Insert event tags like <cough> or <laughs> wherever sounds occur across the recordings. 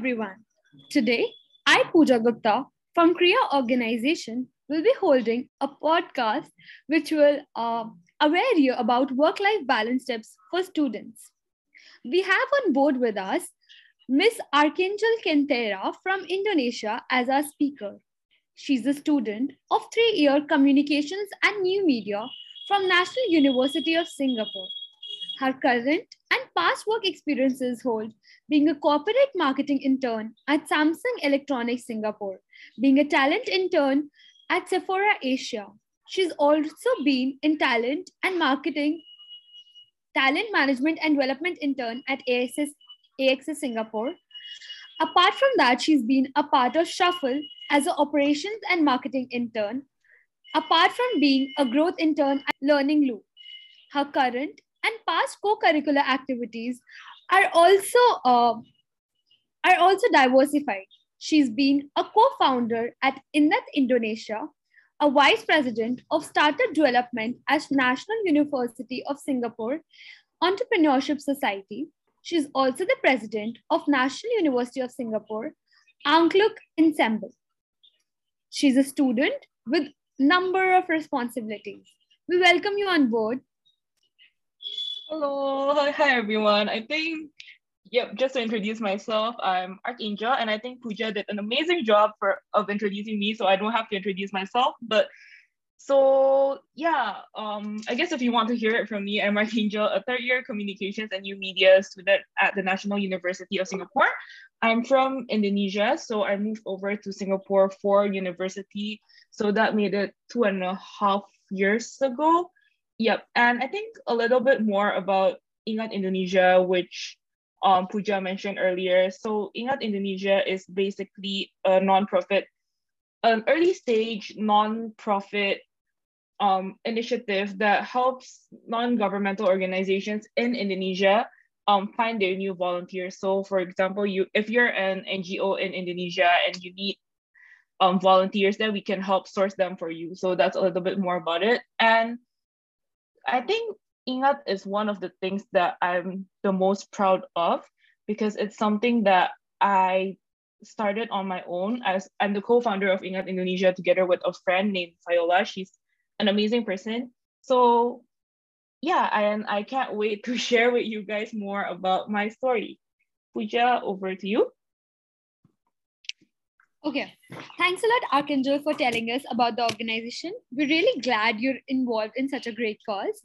everyone. Today, I, Pooja Gupta from Kriya Organization, will be holding a podcast which will uh, aware you about work-life balance tips for students. We have on board with us Miss Archangel Kentera from Indonesia as our speaker. She's a student of three-year communications and new media from National University of Singapore. Her current and past work experiences hold being a corporate marketing intern at Samsung Electronics Singapore, being a talent intern at Sephora Asia. She's also been in talent and marketing, talent management and development intern at AXS, AXS Singapore. Apart from that, she's been a part of Shuffle as an operations and marketing intern. Apart from being a growth intern at Learning Loop, her current and past co-curricular activities are also uh, are also diversified. She's been a co-founder at Ingat Indonesia, a vice president of startup development at National University of Singapore Entrepreneurship Society. She's also the president of National University of Singapore Angklung Ensemble. She's a student with number of responsibilities. We welcome you on board Hello, hi everyone. I think, yep, just to introduce myself, I'm Archangel, and I think Pooja did an amazing job for of introducing me, so I don't have to introduce myself. But so yeah, um, I guess if you want to hear it from me, I'm Archangel, a third year communications and new media student at the National University of Singapore. I'm from Indonesia, so I moved over to Singapore for university. So that made it two and a half years ago. Yep, and I think a little bit more about Ingat Indonesia, which um, Pooja mentioned earlier. So Ingat Indonesia is basically a nonprofit, an early stage nonprofit um, initiative that helps non-governmental organizations in Indonesia um, find their new volunteers. So for example, you if you're an NGO in Indonesia and you need um, volunteers, then we can help source them for you. So that's a little bit more about it. And I think Ingat is one of the things that I'm the most proud of because it's something that I started on my own as I'm the co-founder of Ingat Indonesia together with a friend named Viola. She's an amazing person. So yeah, and I can't wait to <laughs> share with you guys more about my story. Pooja, over to you. Okay, thanks a lot, Archangel, for telling us about the organization. We're really glad you're involved in such a great cause.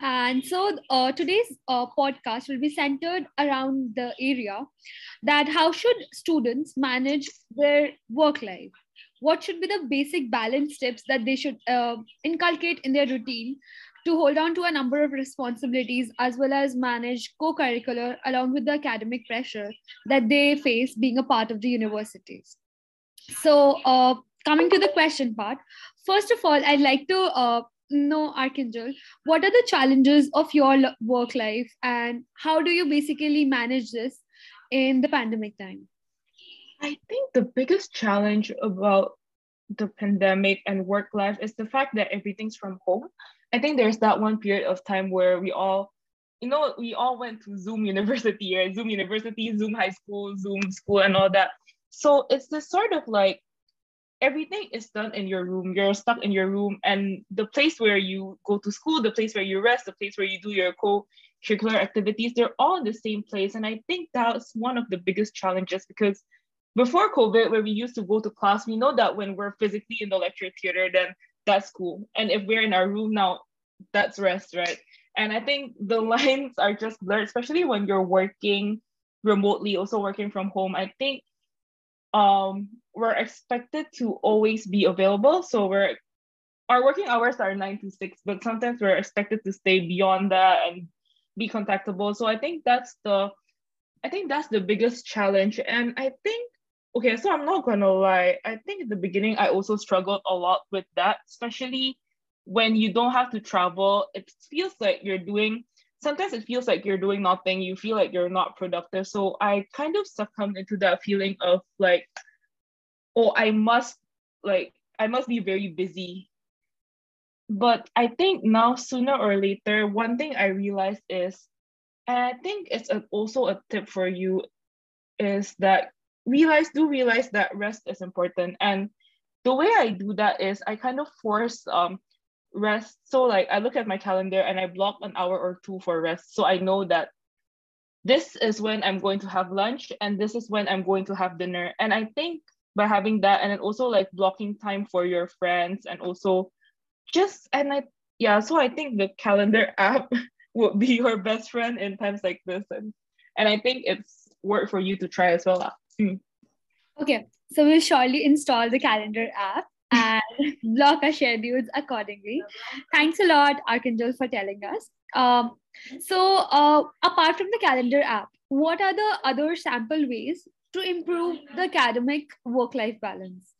And so uh, today's uh, podcast will be centered around the area that how should students manage their work life? What should be the basic balance tips that they should uh, inculcate in their routine to hold on to a number of responsibilities as well as manage co-curricular along with the academic pressure that they face being a part of the universities? So, uh, coming to the question part, first of all, I'd like to uh, know, Archangel, what are the challenges of your work life and how do you basically manage this in the pandemic time? I think the biggest challenge about the pandemic and work life is the fact that everything's from home. I think there's that one period of time where we all, you know, we all went to Zoom <laughs> University, right? Zoom University, Zoom High School, Zoom School, and all that. So it's this sort of like everything is done in your room. You're stuck in your room, and the place where you go to school, the place where you rest, the place where you do your co-curricular activities, they're all in the same place. And I think that's one of the biggest challenges because before COVID, where we used to go to class, we know that when we're physically in the lecture theater, then that's cool. And if we're in our room now, that's rest, right? And I think the <laughs> lines are just blurred, especially when you're working remotely, also working from home. I think um, we're expected to always be available. So we're our working hours are nine to six, but sometimes we're expected to stay beyond that and be contactable. So I think that's the I think that's the biggest challenge. And I think okay, so I'm not gonna lie. I think at the beginning I also struggled a lot with that, especially when you don't have to travel. It feels like you're doing sometimes it feels like you're doing nothing you feel like you're not productive. So i kind of succumbed into that feeling of like oh i must like i must be very busy. But i think now sooner or later one thing i realized is and i think it's a, also a tip for you is that realize do realize that rest is important. And the way i do that is i kind of force um rest. So like i look at my calendar and i block an hour or two for rest. So i know that this is when i'm going to have lunch and this is when i'm going to have dinner. And i think by having that and then also like blocking time for your friends and also just and i yeah so i think the calendar <laughs> app would be your best friend in times like this. And and i think it's worth for you to try as well. Mm. okay so we'll surely install the calendar app and <laughs> block our schedules accordingly. Thanks a lot archangel for telling us. Um, so uh, apart from the calendar app what are the other sample ways to improve the academic work life balance?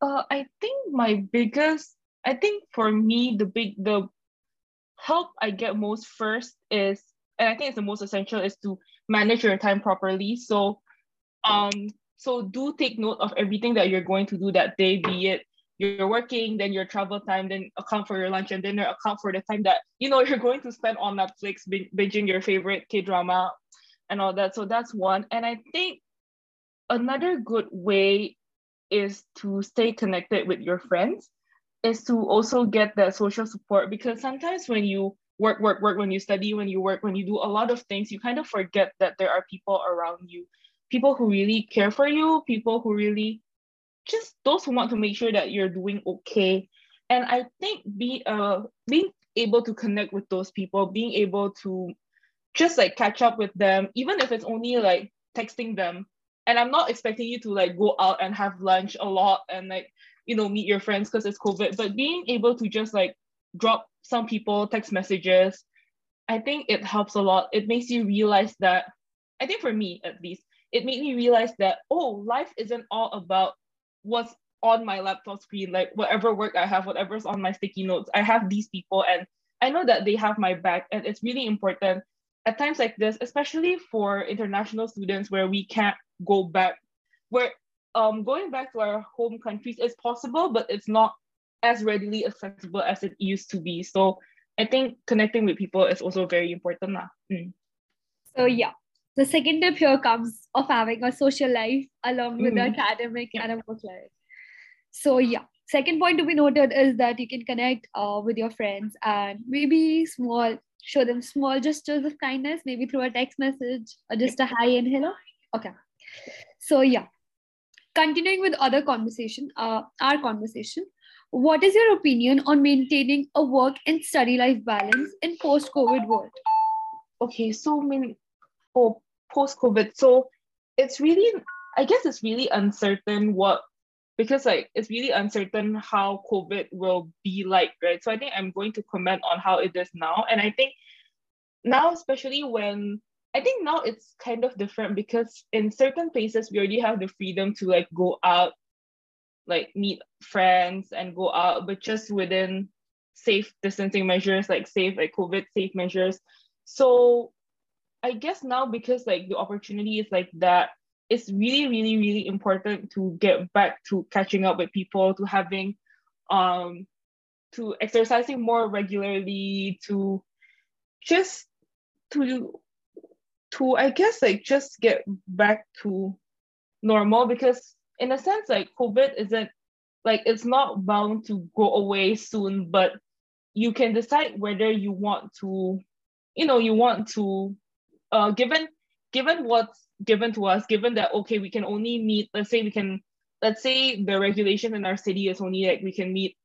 Uh, i think my biggest i think for me the big the help I get most first is, and I think it's the most essential, is to manage your time properly. So, um, so do take note of everything that you're going to do that day, be it you're working, then your travel time, then account for your lunch and dinner, account for the time that you know <laughs> you're going to spend on Netflix binging your favorite K drama and all that. So that's one. And I think another good way is to stay connected with your friends is to also get that social support because sometimes when you work, work, work, when you study, when you work, when you do a lot of things, you kind of forget that there are people around you, people who really care for you, people who really just those who want to make sure that you're doing okay. And I think be uh being able to connect with those people, being able to just like catch up with them, even if it's only like texting them. And I'm not expecting you to like go out and have lunch a lot and like you know meet your friends because it's covid but being able to just like drop some people text messages i think it helps a lot it makes you realize that i think for me at least it made me realize that oh life isn't all about what's on my laptop screen like whatever work i have whatever's on my sticky notes i have these people and i know that they have my back and it's really important at times like this especially for international students where we can't go back where um, going back to our home countries is possible, but it's not as readily accessible as it used to be. So I think connecting with people is also very important. Mm. So yeah, the second tip here comes of having a social life along with mm-hmm. the academic yeah. and a work life. So yeah, second point to be noted is that you can connect uh, with your friends and maybe small show them small gestures of kindness, maybe through a text message or just a hi and hello. Okay. So yeah, continuing with other conversation, uh, our conversation, what is your opinion on maintaining a work and study life balance in post-COVID world? Okay, so I mean, oh, post-COVID, so it's really, I guess it's really uncertain what, because like it's really uncertain how COVID will be like, right? So I think I'm going to comment on how it is now, and I think now, especially when I think now it's kind of different because in certain places we already have the freedom to like go out, like meet friends and go out, but just within safe distancing measures, like safe, like COVID safe measures. So I guess now because like the opportunity is like that, it's really, really, really important to get back to catching up with people, to having um to exercising more regularly, to just to to I guess like just get back to normal because in a sense like COVID isn't like it's not bound to go away soon, but you can decide whether you want to, you know, you want to uh given given what's given to us, given that okay, we can only meet, let's say we can let's say the regulation in our city is only like we can meet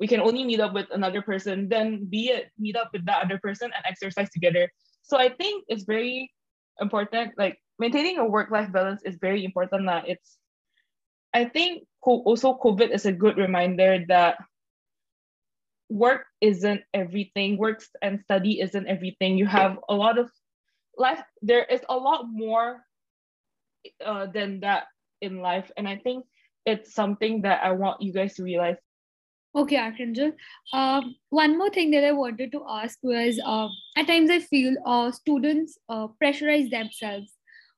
we can only meet up with another person, then be it meet up with that other person and exercise together. So I think it's very important. Like maintaining a work-life balance is very important. That it's, I think also COVID is a good reminder that work isn't everything. Work and study isn't everything. You have a lot of life. There is a lot more uh, than that in life, and I think it's something that I want you guys to realize Okay, Archangel. Um, one more thing that I wanted to ask was uh, at times I feel uh, students uh, pressurize themselves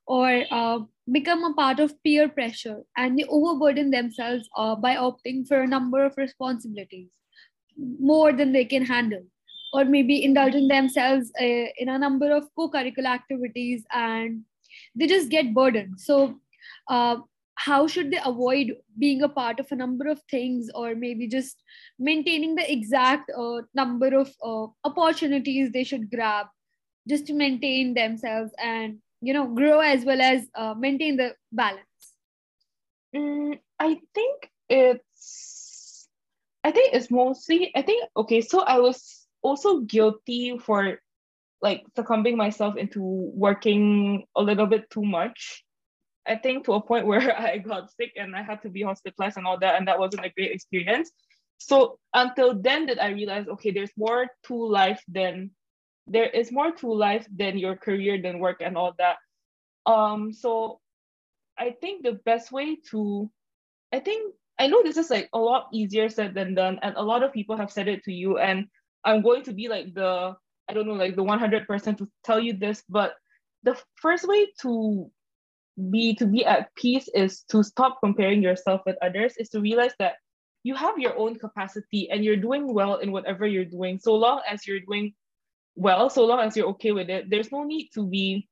or uh, become a part of peer pressure and they overburden themselves uh, by opting for a number of responsibilities more than they can handle or maybe indulging themselves uh, in a number of co-curricular activities and they just get burdened. So uh, how should they avoid being a part of a number of things or maybe just maintaining the exact uh, number of uh, opportunities they should grab just to maintain themselves and you know grow as well as uh, maintain the balance? Mm, i think it's i think it's mostly i think okay so i was also guilty for like succumbing myself into working a little bit too much I think to a point <laughs> where I got sick and I had to be hospitalized and all that, and that wasn't a great experience. So until then did I realize, okay, there's more to life than there is more to life than your career than work and all that. Um, so I think the best way to, I think I know this is like a lot easier said than done, and a lot of people have said it to you, and I'm going to be like the I don't know like the 100% to tell you this, but the first way to be to be at peace is to stop comparing yourself with others is to realize that you have your own capacity and you're doing well in whatever you're doing. So long as you're doing well so long as you're okay with it there's no need to be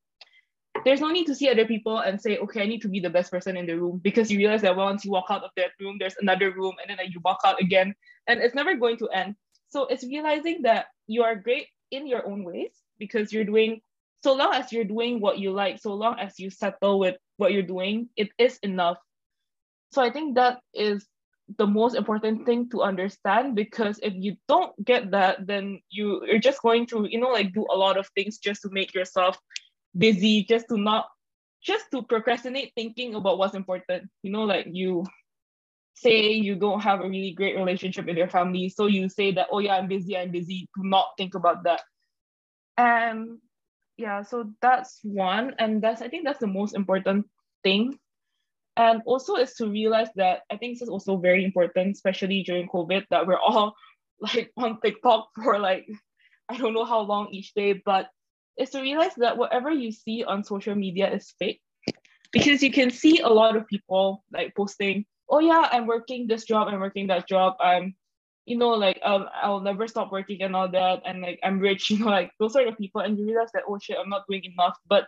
there's no need to see other people and say okay i need to be the best person in the room because you realize that once you walk out of that room there's another room and then you walk out again and it's never going to end so it's realizing that you are great in your own ways because you're doing so long as you're doing what you like, so long as you settle with what you're doing, it is enough. So I think that is the most important thing to understand because if you don't get that, then you you're just going to, you know, like do a lot of things just to make yourself busy, just to not just to procrastinate thinking about what's important. You know, like you say you don't have a really great relationship with your family. So you say that, oh yeah, I'm busy, I'm busy, to not think about that. And yeah so that's one and that's i think that's the most important thing and also is to realize that i think this is also very important especially during covid that we're all <laughs> like on tiktok for like i don't know how long each day but is to realize that whatever you see on social media is fake because you can see a lot of people like posting oh yeah i'm working this job i'm working that job i'm you know, like um, I'll never stop working and all that, and like I'm rich, <laughs> you know, like those sort of people, and you realize that oh shit, I'm not doing enough. But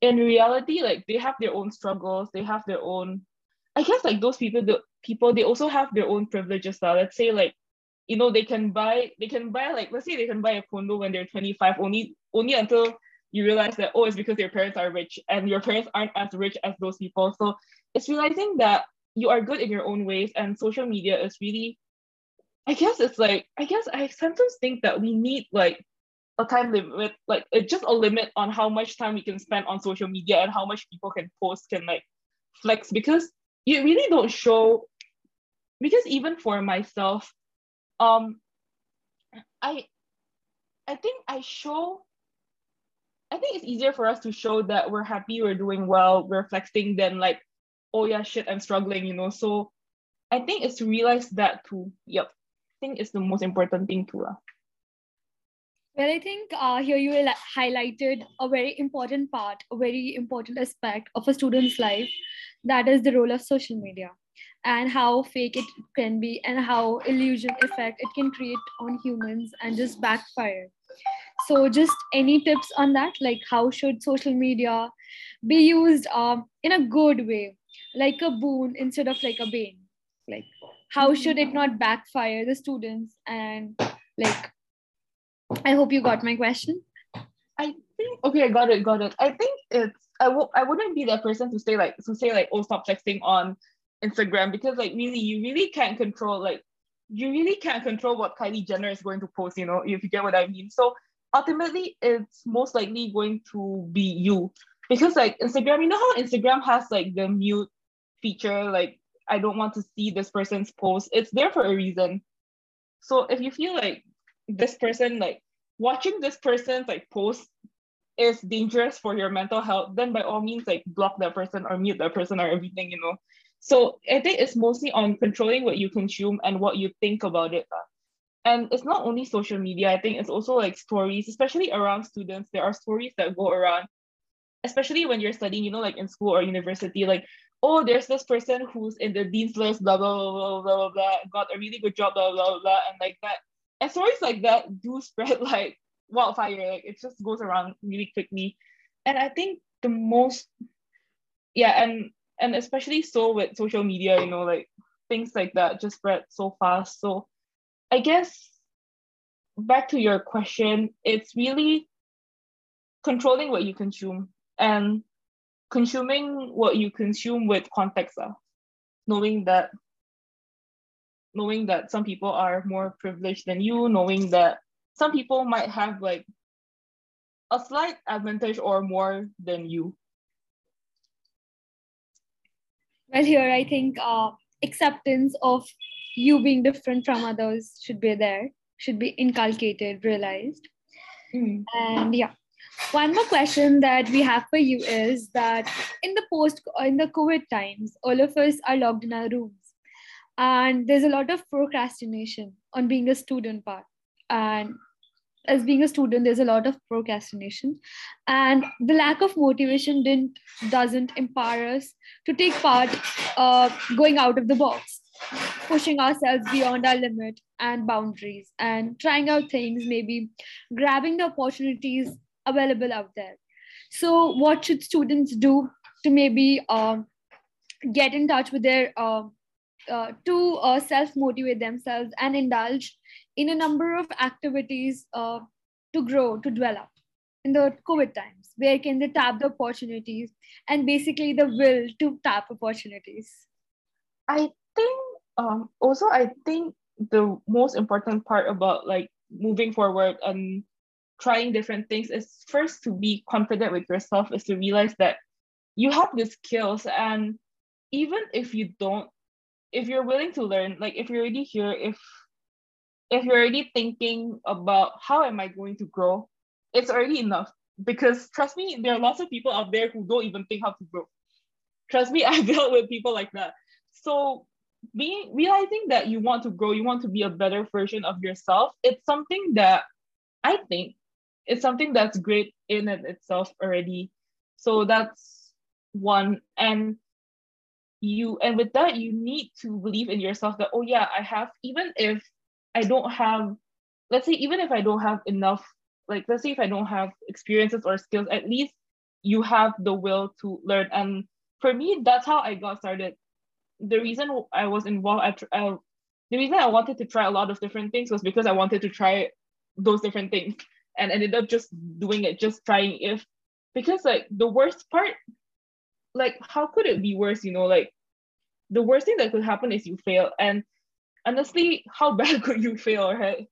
in reality, like they have their own struggles, they have their own. I guess like those people, the people, they also have their own privileges. Now, let's say like, you know, they can buy, they can buy like, let's say they can buy a condo when they're 25, only only until you realize that oh, it's because your parents are rich, and your parents aren't as rich as those people. So it's realizing that you are good in your own ways, and social media is really I guess it's like I guess I sometimes think that we need like a time limit, like it's just a limit on how much time we can spend on social media and how much people can post can like flex because you really don't show because even for myself, um I I think I show I think it's easier for us to show that we're happy, we're doing well, we're flexing than like, oh yeah, shit, I'm struggling, you know. So I think it's to realize that too. Yep I think it's the most important thing to uh. Well, I think uh, here you highlighted a very important part, a very important aspect of a student's life, that is the role of social media and how fake it can be and how illusion effect it can create on humans and just backfire. So just any tips on that? Like how should social media be used uh, in a good way, like a boon instead of like a bane? Like how should it not backfire the students? And like i hope you got my question. I think okay i got it got it. I think it's I w- I wouldn't be that person to say like to say like oh stop texting on instagram because like really you really can't control like you really can't control what kylie jenner is going to post you know if you get what i mean. So ultimately it's most likely going to be you because like instagram you know how instagram has like the mute feature like I don't want to see this person's post. It's there for a reason. So if you feel like this person, like watching this person's like post is dangerous for your mental health, then by all means like block that person or mute that person or everything, you know. So I think it's mostly on controlling what you consume and what you think about it. And it's not only social media, I think it's also like stories, especially around students. There are stories that go around, especially when you're studying, you know, like in school or university, like oh, there's this person who's in the dean's list, blah, blah, blah, blah, blah, blah, got a really good job, blah, blah, blah, and like that. And stories like that do <laughs> spread like wildfire. Like it just goes around really quickly. And I think the most, yeah, and and especially so with social media you know like things like that just spread so fast so i guess back to your question it's really controlling what you consume and consuming what you consume with context uh, knowing that knowing that some people are more privileged than you knowing that some people might have like a slight advantage or more than you. Well here i think uh, acceptance of you being different from others should be there should be inculcated realized. Mm. and yeah one more question that we have for you is that in the post in the covid times all of us are locked in our rooms. And there's a lot of procrastination on being a student part. And as being a student there's a lot of procrastination. And the lack of motivation didn't doesn't empower us to take part uh, going out of the box pushing ourselves beyond our limit and boundaries and trying out things maybe grabbing the opportunities available out there. So what should students do to maybe uh, get in touch with their uh, uh, to uh, self motivate themselves and indulge in a number of activities uh, to grow to develop in the covid times? Where can they tap the opportunities and basically the will to tap opportunities? I think um, also i think the most important part about like moving forward and trying different things is first to be confident with yourself is to realize that you have the skills and even if you don't if you're willing to learn like if you're already here if if you're already thinking about how am i going to grow it's already enough. Because trust me there are lots of people out there who don't even think how to grow. Trust me <laughs> i've dealt with people like that. So being realizing that you want to grow you want to be a better version of yourself it's something that i think it's something that's great in and itself already. So that's one. And you and with that you need to believe in yourself that oh yeah i have even if i don't have let's say even if i don't have enough like let's say if i don't have experiences or skills at least you have the will to learn. And for me that's how i got started. The reason i was involved I, I, uh, the reason i wanted to try a lot of different things was because i wanted to try those different things and ended up just doing it just trying if because like the worst part like how could it be worse you know? Like the worst thing that could happen is you fail and honestly how <laughs> bad could you fail right?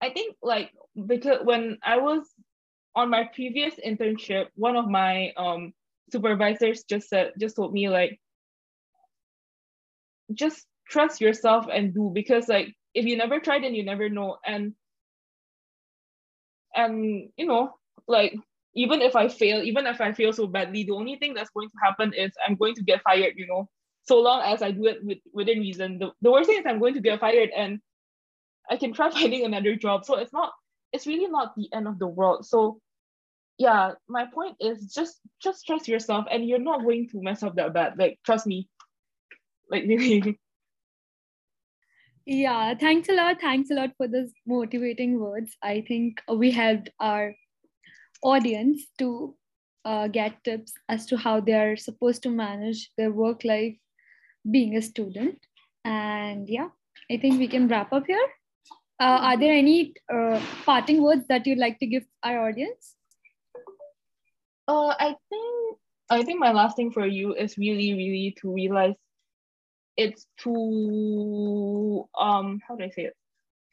I think like because when i was on my previous internship one of my um supervisors just said just told me like just trust yourself and do because like if you never try then you never know and and you know like even if i fail even if i fail so badly the only thing that's going to happen is i'm going to get fired you know. So long as i do it with, within reason. The, the worst thing is i'm going to get fired and i can try <laughs> finding another job. So it's not it's really not the end of the world. So yeah my point is just just trust yourself and you're not going to mess up that bad. Like trust me. Like <laughs> really yeah thanks a lot. Thanks a lot for those motivating words. I think we helped our audience to uh, get tips as to how they are supposed to manage their work life being a student. And yeah i think we can wrap up here. Uh, are there any uh, parting words that you'd like to give our audience? Uh, i think i think my last thing for you is really really to realize it's to um how do I say it?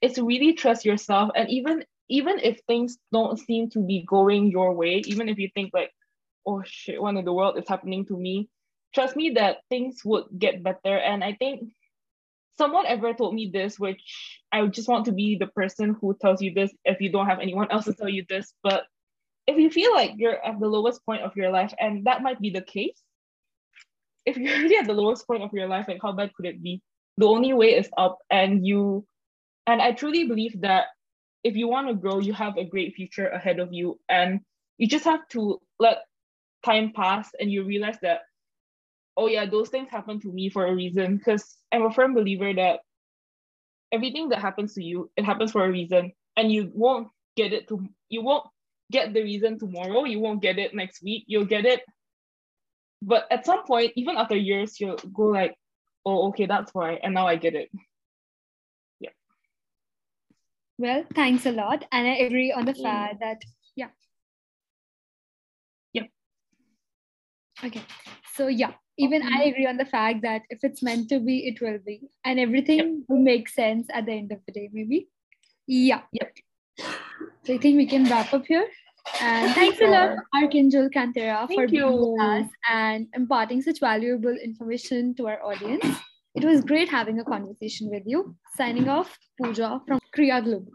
It's really trust yourself and even even if things don't seem to be going your way, even if you think like, oh shit, what in the world is happening to me, trust me that things would get better. And I think someone ever told me this, which I just want to be the person who tells you this if you don't have anyone else to tell you this. But if you feel like you're at the lowest point of your life, and that might be the case, if you're really at the lowest point of your life, like how bad could it be? The only way is up, and you, and I truly believe that if you want to grow, you have a great future ahead of you, and you just have to let time pass, and you realize that, oh yeah, those things happen to me for a reason. Because I'm a firm believer that everything that happens to you, it happens for a reason, and you won't get it to you won't get the reason tomorrow. You won't get it next week. You'll get it but at some point, even after years, you'll go like, oh, okay, that's why. And now I get it. Yeah. Well, thanks a lot. And I agree on the mm. fact that, yeah. Yeah. Okay. So, yeah, even. I agree on the fact that if it's meant to be, it will be. And everything yep. will make sense at the end of the day, maybe. Yeah. Yep. So I think we can wrap up here. And thanks a lot, Archangel Cantera, for being with us and imparting such valuable information to our audience. It was great having a conversation with you. Signing off, Pooja from Kriya Global.